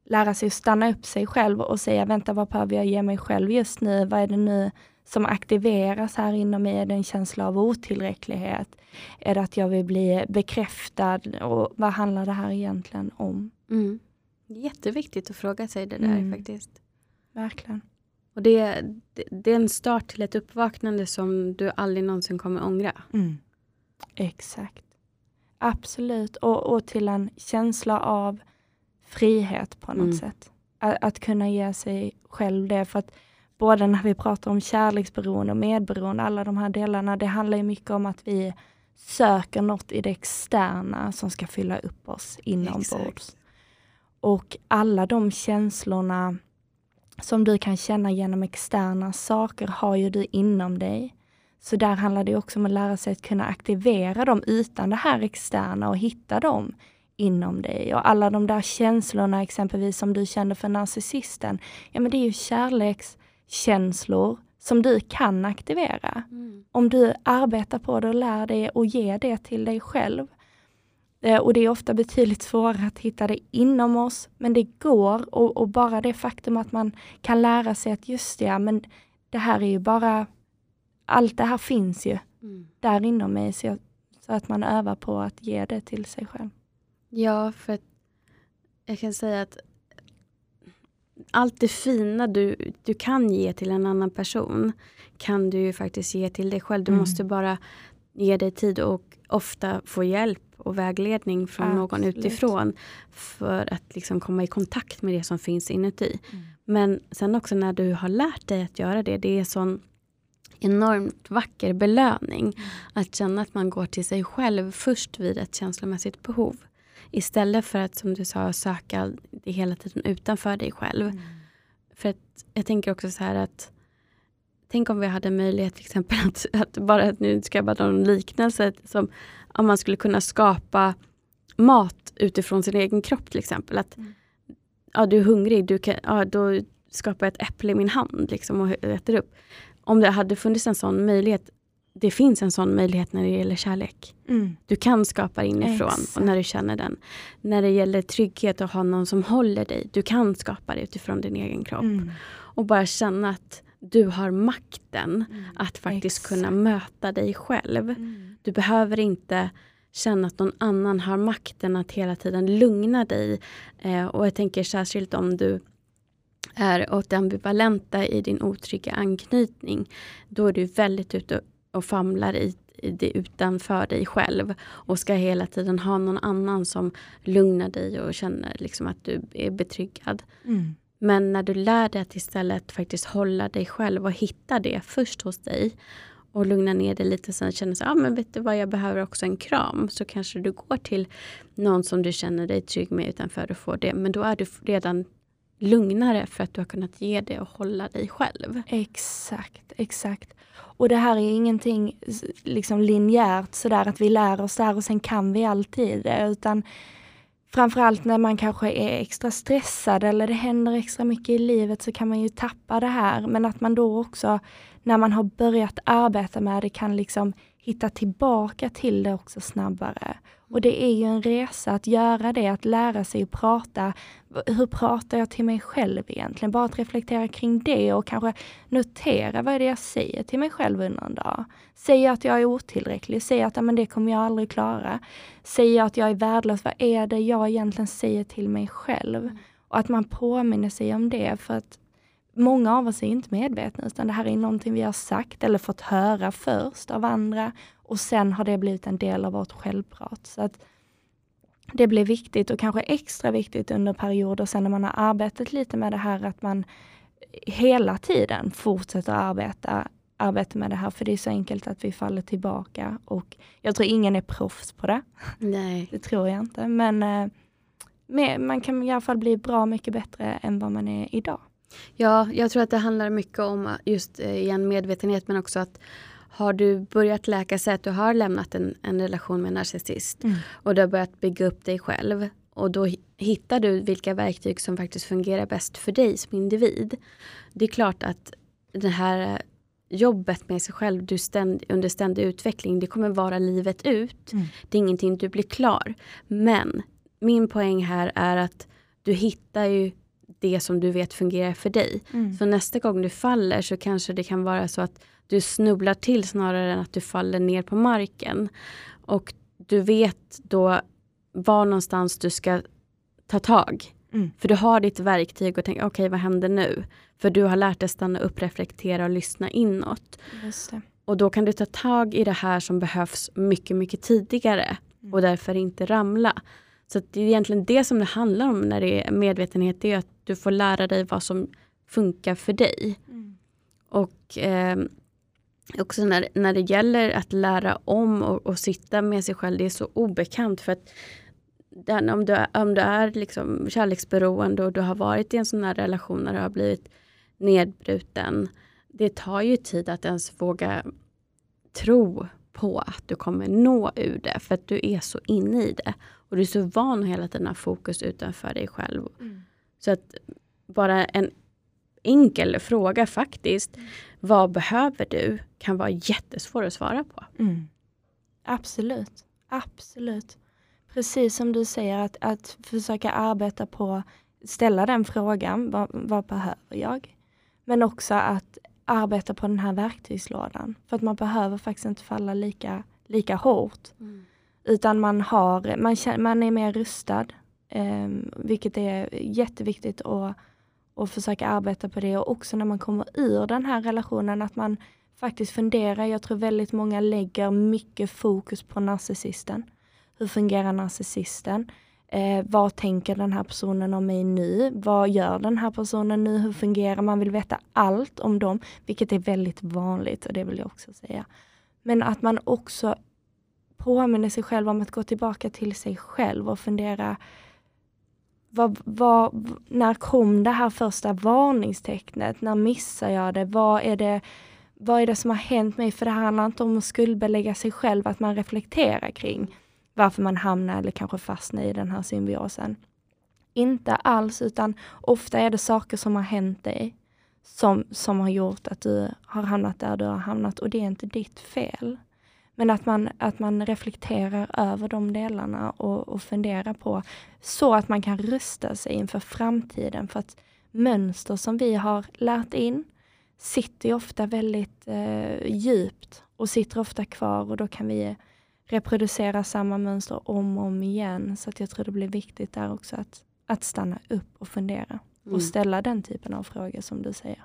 lära sig att stanna upp sig själv och säga, vänta vad behöver jag ge mig själv just nu? Vad är det nu som aktiveras här inom mig? Är det en känsla av otillräcklighet? Är det att jag vill bli bekräftad? Och vad handlar det här egentligen om? Mm. Jätteviktigt att fråga sig det där mm. faktiskt. Verkligen. Och det, det, det, är en start till ett uppvaknande som du aldrig någonsin kommer ångra. Mm. Exakt. Absolut. Och, och till en känsla av frihet på något Mm. sätt. Att, att kunna ge sig själv det. För att både när vi pratar om kärleksberoende och medberoende, alla de här delarna, det handlar ju mycket om att vi söker något i det externa som ska fylla upp oss inombords. Och alla de känslorna som du kan känna genom externa saker har ju du inom dig. Så där handlar det också om att lära sig att kunna aktivera dem utan det här externa och hitta dem inom dig. Och alla de där känslorna exempelvis som du kände för narcissisten, ja men det är ju kärlekskänslor som du kan aktivera. Om du arbetar på det och lär dig och ger det till dig själv. Eh, Och det är ofta betydligt svårare att hitta det inom oss, men det går. Och, och bara det faktum att man kan lära sig att just det, ja, men det här är ju bara, allt det här finns ju Mm. där inom mig. Så, jag, så att man övar på att ge det till sig själv. Ja, för att jag kan säga att allt det fina du, du kan ge till en annan person kan du ju faktiskt ge till dig själv. Du Mm. måste bara ge dig tid och ofta få hjälp och vägledning från någon Absolut. utifrån för att liksom komma i kontakt med det som finns inuti. Mm. Men sen också när du har lärt dig att göra det, det är sån enormt vacker belöning. Mm. Att känna att man går till sig själv först vid ett känslomässigt behov. Istället för att som du sa söka det hela tiden utanför dig själv. Mm. För att jag tänker också så här att Tänk om vi hade möjlighet till exempel att, att bara, nu ska jag bara dra en liknelse, som om man skulle kunna skapa mat utifrån sin egen kropp till exempel. Att, Mm. ja, du är hungrig, du kan, ja, då skapar jag ett äpple i min hand liksom, och äter upp. Om det hade funnits en sån möjlighet, det finns en sån möjlighet när det gäller kärlek. Mm. Du kan skapa inifrån Exakt. och när du känner den. När det gäller trygghet och ha någon som håller dig, du kan skapa det utifrån din egen kropp. Mm. Och bara känna att du har makten att faktiskt Exakt. kunna möta dig själv. Mm. Du behöver inte känna att någon annan har makten att hela tiden lugna dig. Eh, och jag tänker särskilt om du är åt det ambivalenta i din otrygga anknytning. Då är du väldigt ute och famlar i, i det utanför dig själv. Och ska hela tiden ha någon annan som lugnar dig och känner liksom att du är betryggad. Mm. Men när du lär dig att istället faktiskt hålla dig själv och hitta det först hos dig och lugna ner dig lite sen känner så, ah, men vet du vad, jag behöver också en kram. Så kanske du går till någon som du känner dig trygg med utanför och får det. Men då är du redan lugnare för att du har kunnat ge det och hålla dig själv. Exakt, exakt. Och det här är ingenting liksom linjärt sådär att vi lär oss det här och sen kan vi alltid det. Utan framförallt när man kanske är extra stressad eller det händer extra mycket i livet så kan man ju tappa det här. Men att man då också när man har börjat arbeta med det kan liksom hitta tillbaka till det också snabbare. Och det är ju en resa att göra det, att lära sig att prata. Hur pratar jag till mig själv egentligen? Bara att reflektera kring det och kanske notera vad är det jag säger till mig själv under en dag. Säger jag att jag är otillräcklig? Säger jag att "Ja, men det kommer jag aldrig klara? Säger jag att jag är värdelös? Vad är det jag egentligen säger till mig själv? Och att man påminner sig om det för att många av oss är inte medvetna utan det här är någonting vi har sagt eller fått höra först av andra och sen har det blivit en del av vårt självprat. Så att det blir viktigt och kanske extra viktigt under perioder sen när man har arbetat lite med det här att man hela tiden fortsätter arbeta, arbeta med det här för det är så enkelt att vi faller tillbaka och jag tror ingen är proffs på det. Nej. Det tror jag inte men eh, med, man kan i alla fall bli bra mycket bättre än vad man är idag. Ja, jag tror att det handlar mycket om just eh, igen medvetenhet men också att har du börjat läka, säg att du har lämnat en, en relation med en narcissist och du har börjat bygga upp dig själv och då hi- hittar du vilka verktyg som faktiskt fungerar bäst för dig som individ. Det är klart att det här jobbet med sig själv du ständ, under ständig utveckling, det kommer vara livet ut. Mm. Det är ingenting du blir klar. Men min poäng här är att du hittar ju det som du vet fungerar för dig. Mm. Så nästa gång du faller så kanske det kan vara så att du snubblar till snarare än att du faller ner på marken. Och du vet då var någonstans du ska ta tag. Mm. För du har ditt verktyg och tänker okej vad händer nu? För du har lärt dig stanna upp, reflektera och lyssna inåt. Och då kan du ta tag i det här som behövs mycket, mycket tidigare Mm. och därför inte ramla. Så det är egentligen det som det handlar om när det är medvetenhet. Det är att du får lära dig vad som funkar för dig. Mm. Och eh, också när, när det gäller att lära om och, och, sitta med sig själv, det är så obekant. för att den, om, du, om du är liksom kärleksberoende och du har varit i en sån här relation där du har blivit nedbruten. Det tar ju tid att ens våga tro på att du kommer nå ur det. För att du är så inne i det. Och du är så van att hela tiden ha fokus utanför dig själv. Mm. Så att bara en enkel fråga faktiskt. Mm. Vad behöver du? Kan vara jättesvår att svara på. Mm. Absolut. Absolut. Precis som du säger, att, att försöka arbeta på, ställa den frågan, vad, vad behöver jag? Men också att arbeta på den här verktygslådan. För att man behöver faktiskt inte falla lika, lika hårt. Mm. Utan man, har, man, man är mer rustad. Eh, vilket är jätteviktigt att, och försöka arbeta på det. Och också när man kommer ur den här relationen att man faktiskt funderar. Jag tror väldigt många lägger mycket fokus på narcissisten. Hur fungerar narcissisten? Eh, vad tänker den här personen om mig nu? Vad gör den här personen nu? Hur fungerar Man vill veta allt om dem, vilket är väldigt vanligt och det vill jag också säga. Men att man också påminner sig själv om att gå tillbaka till sig själv och fundera vad, vad, när kom det här första varningstecknet? När missar jag det? Vad är det, vad är det som har hänt mig? För det handlar inte om att skuldbelägga sig själv, att man reflekterar kring varför man hamnar eller kanske fastnar i den här symbiosen. Inte alls, utan ofta är det saker som har hänt dig som, som har gjort att du har hamnat där du har hamnat och det är inte ditt fel. Men att man, att man reflekterar över de delarna och, och funderar på så att man kan rusta sig inför framtiden. För att mönster som vi har lärt in sitter ofta väldigt eh, djupt och sitter ofta kvar och då kan vi reproducera samma mönster om och om igen. Så att jag tror det blir viktigt där också att, att stanna upp och fundera mm. och ställa den typen av frågor som du säger.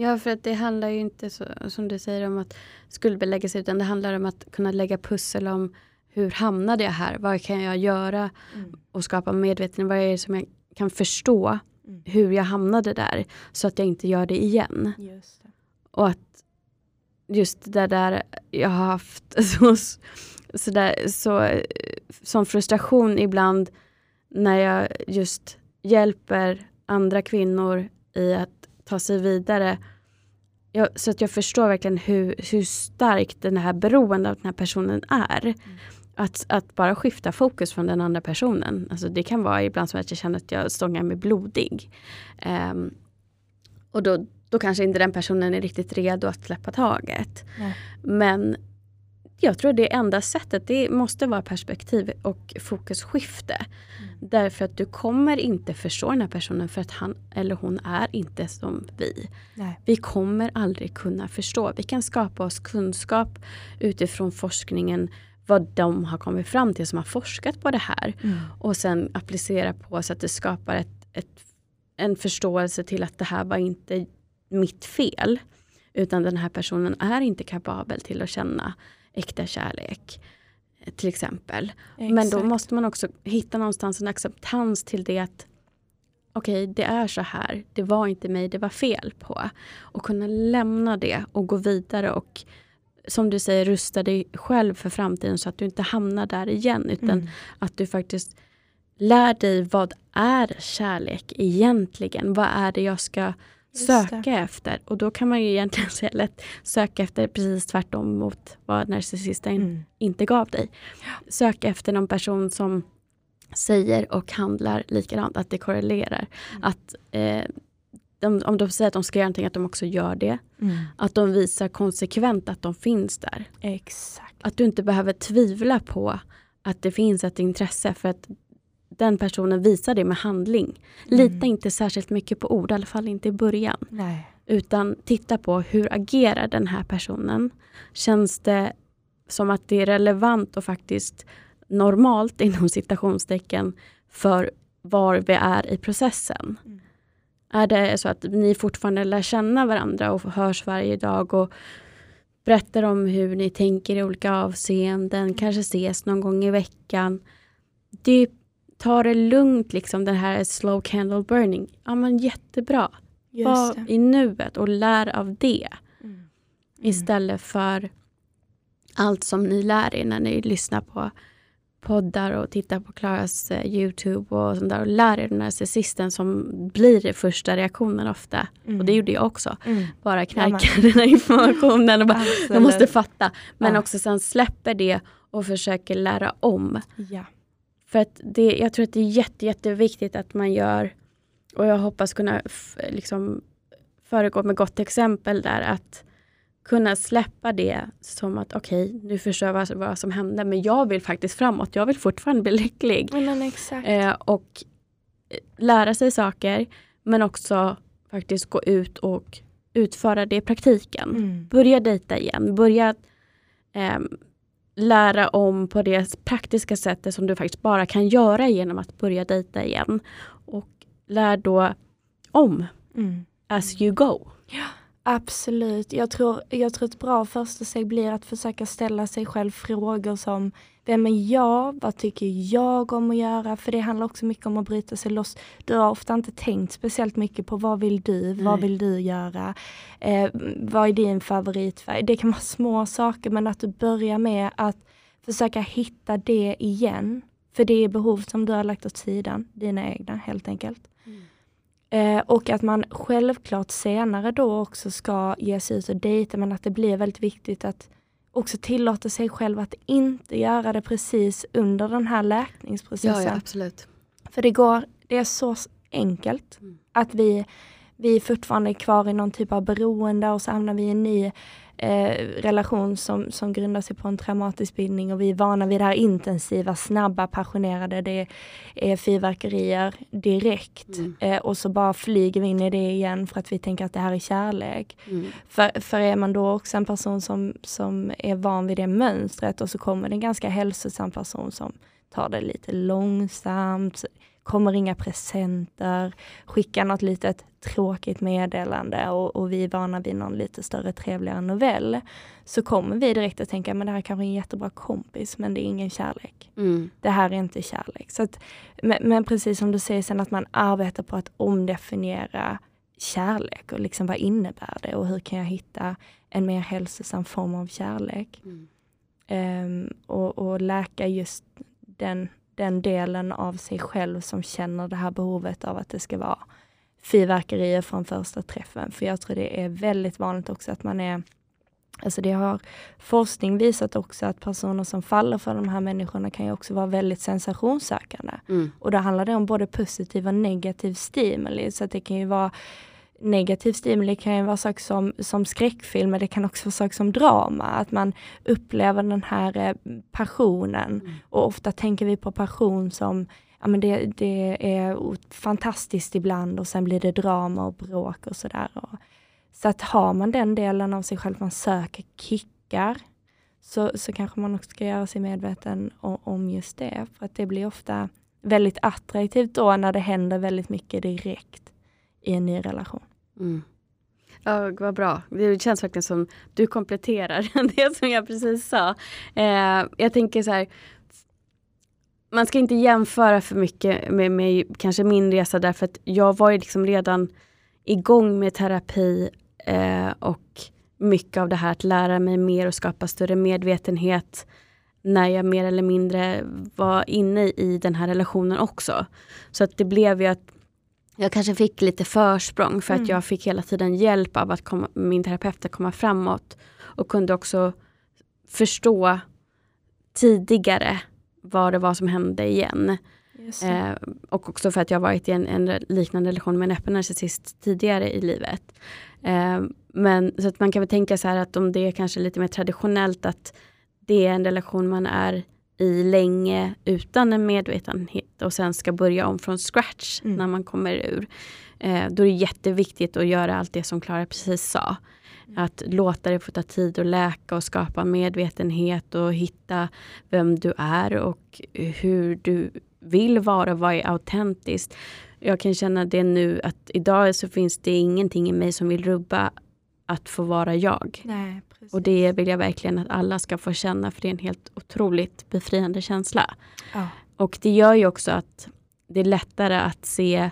Ja, för att det handlar ju inte så, som du säger om att skuldbelägga sig utan det handlar om att kunna lägga pussel om hur hamnade jag här? Vad kan jag göra? Mm. Och skapa medvetenhet. Vad är det som jag kan förstå? Mm. Hur jag hamnade där. Så att jag inte gör det igen. Det. Och att just det där jag har haft så, så, där, så, som frustration ibland när jag just hjälper andra kvinnor i att ta sig vidare. Jag, så att jag förstår verkligen hur, hur starkt det här beroendet av den här personen är. Mm. Att, att bara skifta fokus från den andra personen. Alltså det kan vara ibland som att jag känner att jag stångar mig blodig. Um, och då, då kanske inte den personen är riktigt redo att släppa taget. Nej. Men jag tror det enda sättet det måste vara perspektiv och fokusskifte. Därför att du kommer inte förstå den här personen för att han eller hon är inte som vi. Nej. Vi kommer aldrig kunna förstå. Vi kan skapa oss kunskap utifrån forskningen vad de har kommit fram till som har forskat på det här. Mm. Och sen applicera på så att det skapar ett, ett, en förståelse till att det här var inte mitt fel. Utan den här personen är inte kapabel till att känna äkta kärlek. Till exempel. Exakt. Men då måste man också hitta någonstans en acceptans till det att okej, okay, det är så här. Det var inte mig det var fel på. Och kunna lämna det och gå vidare och som du säger, rusta dig själv för framtiden så att du inte hamnar där igen. Utan mm. att du faktiskt lär dig vad är kärlek egentligen? Vad är det jag ska söka efter. Och då kan man ju egentligen säga lätt söka efter precis tvärtom mot vad narcissisten mm. inte gav dig. Sök efter någon person som säger och handlar likadant, att det korrelerar. Mm. Att eh, de, om de säger att de ska göra någonting, att de också gör det. Mm. Att de visar konsekvent att de finns där. Exakt. Att du inte behöver tvivla på att det finns ett intresse för att den personen visar det med handling. Mm. Lita inte särskilt mycket på ord, i alla fall inte i början. Nej. Utan titta på hur agerar den här personen? Känns det som att det är relevant och faktiskt normalt inom citationstecken för var vi är i processen? Mm. Är det så att ni fortfarande lär känna varandra och hörs varje dag och berättar om hur ni tänker i olika avseenden, kanske ses någon gång i veckan. Det är ta det lugnt, liksom den här slow candle burning. Ja men jättebra. Var i nuet och lär av det. Mm. Istället för allt som ni lär er när ni lyssnar på poddar och tittar på Klaras eh, Youtube och sånt där och lär er narcissisten som blir det första reaktionen ofta. Mm. Och det gjorde jag också. Mm. Bara knarka ja, den här informationen och bara, jag måste fatta. Men ja. också sen släpper det och försöker lära om. Ja. För att det, jag tror att det är jätte, jätteviktigt att man gör, och jag hoppas kunna liksom föregå med gott exempel där, att kunna släppa det som att okej, okay, nu förstår jag vad, vad, som hände men jag vill faktiskt framåt. Jag vill fortfarande bli lycklig. Eh, och lära sig saker men också faktiskt gå ut och utföra det i praktiken. Mm. Börja dejta igen. Börja eh, lära om på det praktiska sättet som du faktiskt bara kan göra genom att börja dejta igen. Och lär då om mm. as you go. Ja. Absolut. Jag tror, jag tror ett bra första steg blir att försöka ställa sig själv frågor som Vem är jag? Vad tycker jag om att göra? För det handlar också mycket om att bryta sig loss. Du har ofta inte tänkt speciellt mycket på vad vill du? Nej. Vad vill du göra? Eh, vad är din favoritfärg? Det kan vara små saker men att du börjar med att försöka hitta det igen. För det är behov som du har lagt åt sidan, dina egna helt enkelt. Eh, och att man självklart senare då också ska ge sig ut och dejta men att det blir väldigt viktigt att också tillåta sig själv att inte göra det precis under den här läkningsprocessen. Ja, ja absolut. För det går, det är så enkelt mm. att vi, vi fortfarande är kvar i någon typ av beroende och så hamnar vi i en ny eh, relation som, som grundar sig på en traumatisk bindning och vi är vana vid det här intensiva, snabba, passionerade. Det är fyrverkerier direkt mm. eh, och så bara flyger vi in i det igen för att vi tänker att det här är kärlek. Mm. För, för är man då också en person som, som är van vid det mönstret och så kommer det en ganska hälsosam person som tar det lite långsamt, kommer inga presenter, skickar något litet tråkigt meddelande och, och vi är vana vid någon lite större trevligare novell. Så kommer vi direkt att tänka, men det här kanske är en jättebra kompis men det är ingen kärlek. Mm. Det här är inte kärlek. Så att, men, men, precis som du säger sen att man arbetar på att omdefiniera kärlek och liksom vad innebär det och hur kan jag hitta en mer hälsosam form av kärlek. Mm. Um, och, och läka just den den delen av sig själv som känner det här behovet av att det ska vara fyrverkerier från första träffen. För jag tror det är väldigt vanligt också att man är Alltså det har forskning visat också att personer som faller för de här människorna kan ju också vara väldigt sensationssökande. Mm. Och då handlar det om både positiv och negativ stimuli. Så att det kan ju vara negativ stimuli kan ju vara saker som, som skräckfilm, men det kan också vara saker som drama. Att man upplever den här eh, passionen. Mm. Och ofta tänker vi på passion som ja, men det, det är fantastiskt ibland och sen blir det drama och bråk och sådär. Så att har man den delen av sig själv, man söker kickar, så, så kanske man också ska göra sig medveten om, om just det. För att det blir ofta väldigt attraktivt då när det händer väldigt mycket direkt i en ny relation. Mm. Ja, vad bra. Det känns verkligen som du kompletterar det som jag precis sa. Eh, jag tänker så här, man ska inte jämföra för mycket med, med kanske min resa därför att jag var ju liksom redan igång med terapi eh, och mycket av det här att lära mig mer och skapa större medvetenhet när jag mer eller mindre var inne i den här relationen också. Så att det blev ju att jag kanske fick lite försprång för mm. att jag fick hela tiden hjälp av att komma, min terapeut att komma framåt. Och kunde också förstå tidigare vad det var som hände igen. Eh, och också för att jag varit i en, en liknande relation med en öppen narcissist tidigare i livet. Eh, men så att man kan väl tänka så här att om det är kanske lite mer traditionellt att det är en relation man är i länge utan en medvetenhet och sen ska börja om från scratch mm. när man kommer ur. Eh, då är det jätteviktigt att göra allt det som Klara precis sa. Mm. Att låta det få ta tid att läka och skapa medvetenhet och hitta vem du är och hur du vill vara vad är autentiskt. Jag kan känna det nu att idag så finns det ingenting i mig som vill rubba att få vara jag. Nej, och det vill jag verkligen att alla ska få känna för det är en helt otroligt befriande känsla. Ja. och det gör ju också att det är lättare att se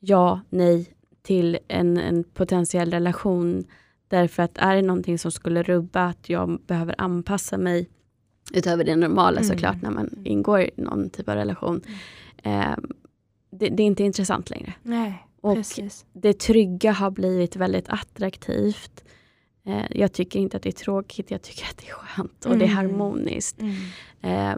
ja, nej till en, en potentiell relation. Därför att är det någonting som skulle rubba att jag behöver anpassa mig utöver det normala mm. såklart när man ingår i någon typ av relation. Mm. Eh, det, det, är inte intressant längre. Nej, och precis. det trygga har blivit väldigt attraktivt. Eh, jag tycker inte att det är tråkigt, jag tycker att det är skönt och mm. det är mm. harmoniskt. Eh,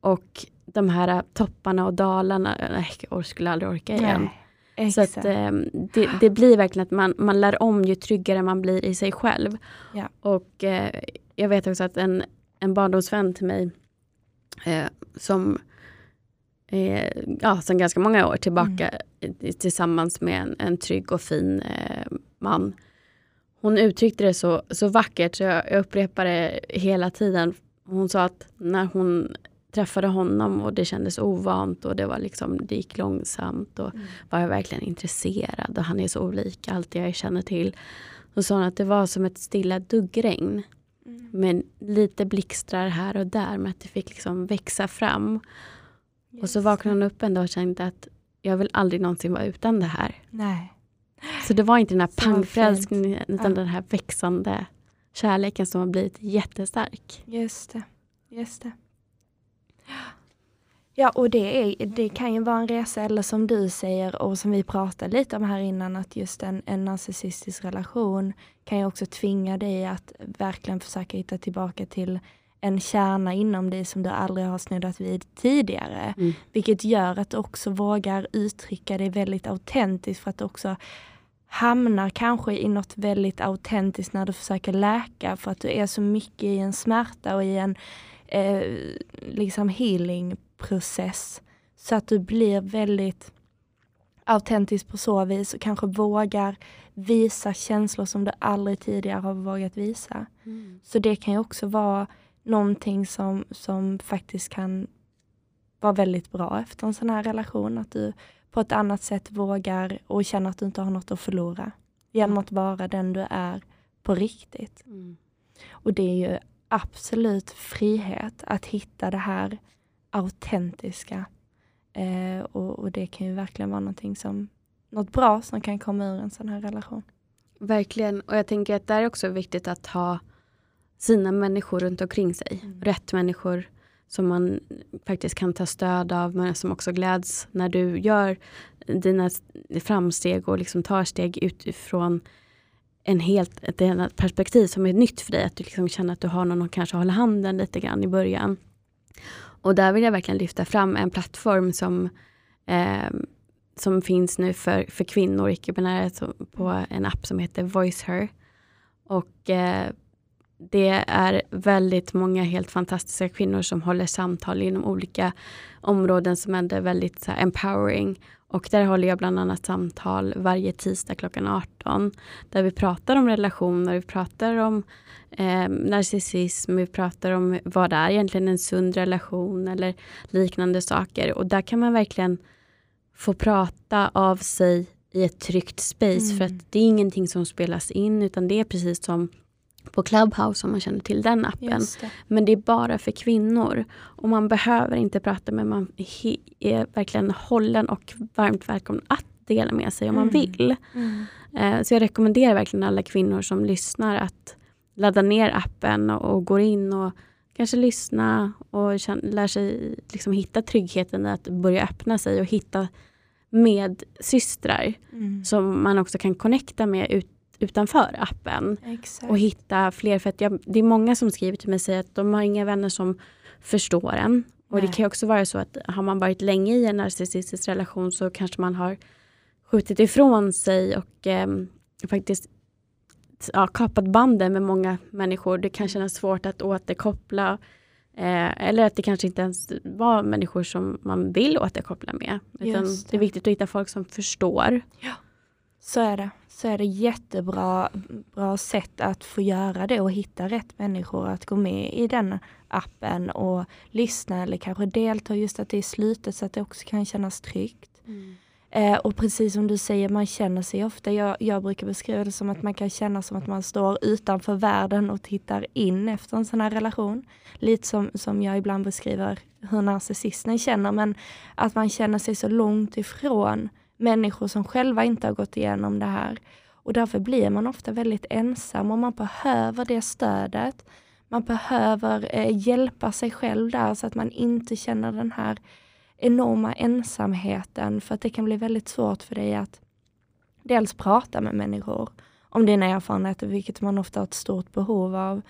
och de här topparna och dalarna, nej, jag skulle aldrig orka igen. Nej. Så att, eh, det, det, blir verkligen att man, man lär om ju tryggare man blir i sig själv. Ja. Och eh, jag vet också att en, en barndomsvän till mig eh, som eh, ja, sedan ganska många år tillbaka mm. tillsammans med en, en trygg och fin eh, man. Hon uttryckte det så, så vackert så jag, jag upprepar det hela tiden. Hon sa att när hon träffade honom och det kändes ovant och det, var liksom, det gick långsamt och mm. var jag verkligen intresserad och han är så olik allt jag känner till. Så sa hon att det var som ett stilla duggregn. Mm. Med lite blixtrar här och där men att det fick liksom växa fram. Yes. Och så vaknade hon upp en dag och kände att jag vill aldrig någonsin vara utan det här. Nej. Så det var inte den här pangfrälsningen utan ja. den här växande kärleken som har blivit jättestark. Just det. Just det. Ja, och det, är, det kan ju vara en resa, eller som du säger och som vi pratade lite om här innan, att just en, en narcissistisk relation kan ju också tvinga dig att verkligen försöka hitta tillbaka till en kärna inom dig som du aldrig har snuddat vid tidigare. Mm. Vilket gör att du också vågar uttrycka dig väldigt autentiskt för att också hamnar kanske i något väldigt autentiskt när du försöker läka för att du är så mycket i en smärta och i en eh, liksom healingprocess. Så att du blir väldigt autentisk på så vis och kanske vågar visa känslor som du aldrig tidigare har vågat visa. Mm. Så det kan ju också vara någonting som, som faktiskt kan vara väldigt bra efter en sån här relation. Att du på ett annat sätt vågar och känner att du inte har något att förlora. Genom att vara den du är på riktigt. Mm. Och det är ju absolut frihet att hitta det här autentiska. Eh, och, och, det kan ju verkligen vara någonting som, något bra som kan komma ur en sån här relation. Verkligen, och jag tänker att det är också viktigt att ha sina människor runt omkring sig. Mm. Rätt människor som man faktiskt kan ta stöd av men som också gläds när du gör dina framsteg och liksom tar steg utifrån en helt, ett annat perspektiv som är nytt för dig. Att du liksom känner att du har någon att kanske hålla handen lite grann i början. Och där vill jag verkligen lyfta fram en plattform som, eh, som finns nu för, för kvinnor, icke-binära, på en app som heter VoiceHer. Och eh, det är väldigt många helt fantastiska kvinnor som håller samtal inom olika områden som är väldigt så empowering. Och där håller jag bland annat samtal varje tisdag klockan 18 där vi pratar om relationer, vi pratar om eh, narcissism, vi pratar om vad det är egentligen en sund relation eller liknande saker. Och där kan man verkligen få prata av sig i ett tryggt space mm. för att det är ingenting som spelas in utan det är precis som på Clubhouse om man känner till den appen. Men det är bara för kvinnor. Och man behöver inte prata men man är verkligen hållen och varmt välkommen att dela med sig om mm. man vill. Mm. Eh, så jag rekommenderar verkligen alla kvinnor som lyssnar att ladda ner appen och, och går in och kanske lyssna och känna, lär sig liksom hitta tryggheten i att börja öppna sig och hitta med systrar mm. som man också kan connecta med ut, utanför appen. Exakt. Och hitta fler, för att jag, det är många som skriver till mig och säger att de har inga vänner som förstår en. Och Nej. det kan också vara så att har man varit länge i en narcissistisk relation så kanske man har skjutit ifrån sig och eh, faktiskt ja, kapat banden med många människor. Det kan kännas svårt att återkoppla. Eh, eller att det kanske inte ens var människor som man vill återkoppla med. Utan det. det. är viktigt att hitta folk som förstår. Ja, så är det så är det jättebra bra sätt att få göra det och hitta rätt människor att gå med i den appen och lyssna eller kanske delta just att det är slutet så att det också kan kännas tryggt. Mm. Eh, och precis som du säger, man känner sig ofta, jag, jag brukar beskriva det som att man kan känna som att man står utanför världen och tittar in efter en sån här relation. Lite som, som jag ibland beskriver hur narcissisten känner, men att man känner sig så långt ifrån människor som själva inte har gått igenom det här. Och därför blir man ofta väldigt ensam och man behöver det stödet. Man behöver eh, hjälpa sig själv där så att man inte känner den här enorma ensamheten för att det kan bli väldigt svårt för dig att dels prata med människor om dina erfarenheter, vilket man ofta har ett stort behov av,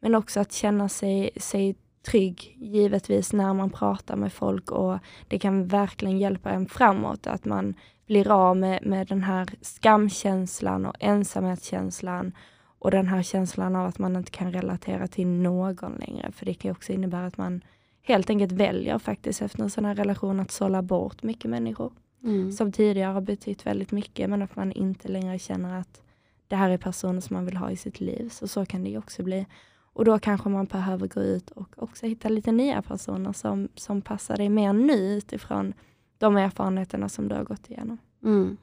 men också att känna sig, sig trygg, givetvis, när man pratar med folk och det kan verkligen hjälpa en framåt, att man blir av med, med den här skamkänslan och ensamhetskänslan och den här känslan av att man inte kan relatera till någon längre, för det kan också innebära att man helt enkelt väljer faktiskt efter en sån här relation att sålla bort mycket människor. Mm. Som tidigare har betytt väldigt mycket men att man inte längre känner att det här är personer som man vill ha i sitt liv. Så så kan det också bli. Och då kanske man behöver gå ut och också hitta lite nya personer som, som passar dig mer nu utifrån de erfarenheterna som du har gått igenom. Mm.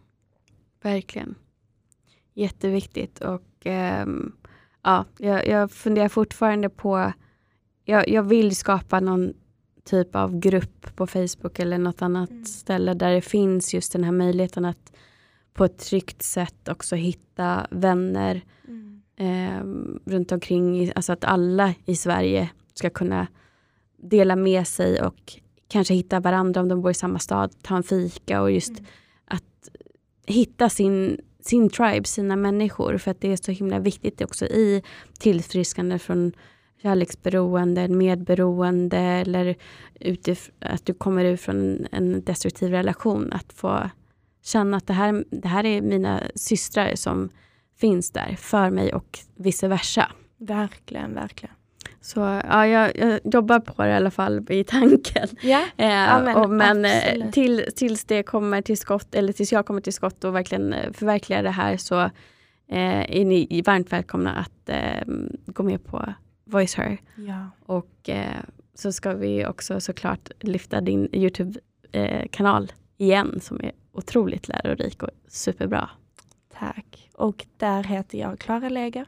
Verkligen. Jätteviktigt och ähm, ja, jag, jag funderar fortfarande på jag, jag vill skapa någon typ av grupp på Facebook eller något annat mm. ställe där det finns just den här möjligheten att på ett tryggt sätt också hitta vänner mm. Eh, runt omkring. Alltså att alla i Sverige ska kunna dela med sig och kanske hitta varandra om de bor i samma stad, ta en fika och just mm. att hitta sin, sin tribe, sina människor. För att det är så himla viktigt också i tillfrisknande från kärleksberoende, medberoende eller utif att du kommer ut från en destruktiv relation. Att få känna att det här, det här är mina systrar som finns där för mig och vice versa. Verkligen, verkligen. Så ja, jag, jag, jobbar på det i alla fall i tanken. Ja, eh, ja, men, och, men eh, till, tills det kommer till skott, eller tills jag kommer till skott och verkligen eh, förverkligar det här så eh, är ni varmt välkomna att eh, gå med på Voice Her. Ja. Och eh, så ska vi också såklart lyfta din Youtube-kanal igen som är otroligt lärorik och superbra. Tack. Och där heter jag Klara Leger.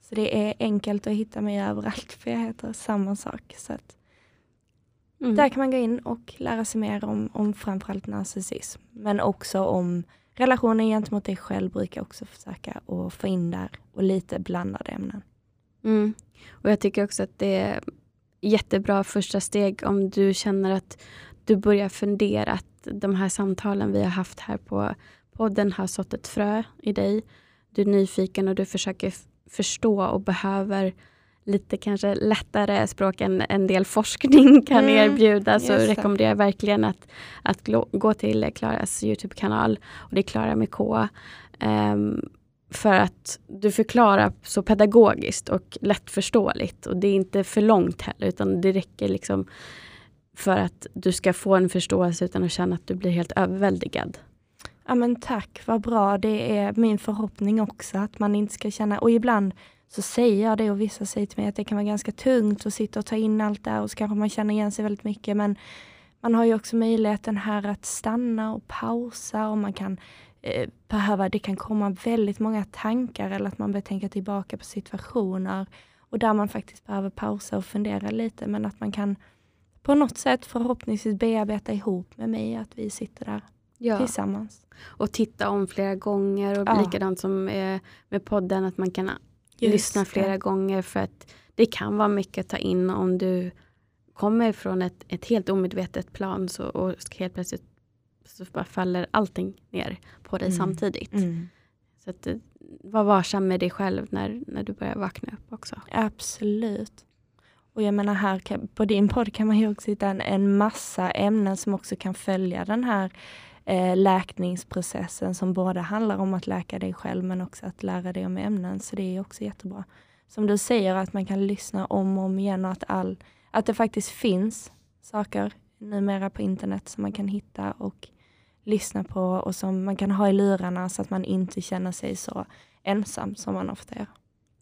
Så det är enkelt att hitta mig överallt för jag heter samma sak. Så att mm. Där kan man gå in och lära sig mer om, om framförallt narcissism. Men också om relationen gentemot dig själv brukar jag också försöka att få in där och lite blandade ämnen. Mm. Och Jag tycker också att det är jättebra första steg om du känner att du börjar fundera att de här samtalen vi har haft här på podden har sått ett frö i dig. Du är nyfiken och du försöker förstå och behöver lite kanske lättare språk än en del forskning kan mm, erbjuda så rekommenderar jag verkligen att, att gå till Klaras Youtube-kanal. Och Det är Klara med K. Um, för att du förklarar så pedagogiskt och lättförståeligt. Och det är inte för långt heller, utan det räcker liksom för att du ska få en förståelse utan att känna att du blir helt överväldigad. Ja men tack, vad bra. Det är min förhoppning också att man inte ska känna, och ibland så säger jag det och vissa säger till mig att det kan vara ganska tungt att sitta och ta in allt där och så kanske man känner igen sig väldigt mycket men man har ju också möjligheten här att stanna och pausa och man kan eh, behöva, det kan komma väldigt många tankar eller att man börjar tänka tillbaka på situationer och där man faktiskt behöver pausa och fundera lite men att man kan på något sätt förhoppningsvis bearbeta ihop med mig, att vi sitter där ja. tillsammans. Och titta om flera gånger och ja. likadant som med podden att man kan Just lyssna flera det. gånger för att det kan vara mycket att ta in om du kommer från ett, ett helt omedvetet plan så, och helt plötsligt så bara faller allting ner på dig mm. samtidigt. Mm. Så att, eh, var varsam med dig själv när, när du börjar vakna upp också. Absolut. Och jag menar här kan, på din podd kan man ju också hitta en, en massa ämnen som också kan följa den här eh, läkningsprocessen som både handlar om att läka dig själv men också att lära dig om ämnen. Så det är också jättebra. Som du säger att man kan lyssna om och om igen och att, all, att det faktiskt finns saker numera på internet som man kan hitta och lyssna på och som man kan ha i lurarna så att man inte känner sig så ensam som man ofta gör.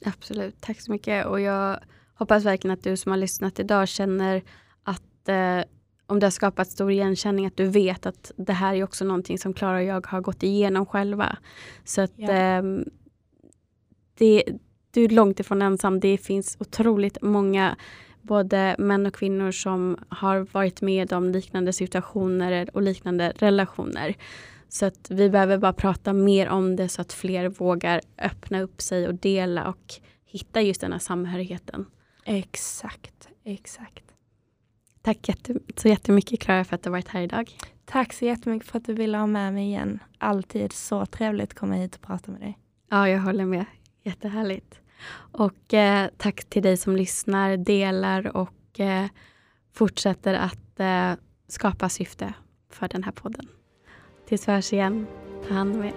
Absolut, tack så mycket. Och jag hoppas verkligen att du som har lyssnat idag känner att, eh, om det har skapat stor igenkänning, att du vet att det här är också någonting som Klara och jag har gått igenom själva. Så att Ja. eh, det, du är långt ifrån ensam. Det finns otroligt många både män och kvinnor som har varit med om liknande situationer och liknande relationer. Så att vi behöver bara prata mer om det så att fler vågar öppna upp sig och dela och hitta just den här samhörigheten. Exakt, exakt. Tack så jättemycket Klara för att du varit här idag. Tack så jättemycket för att du ville ha med mig igen. Alltid så trevligt att komma hit och prata med dig. Ja, jag håller med. Jättehärligt. Och eh, tack till dig som lyssnar, delar och eh, fortsätter att eh, skapa syfte för den här podden. Tills vi hörs igen, ta hand om er.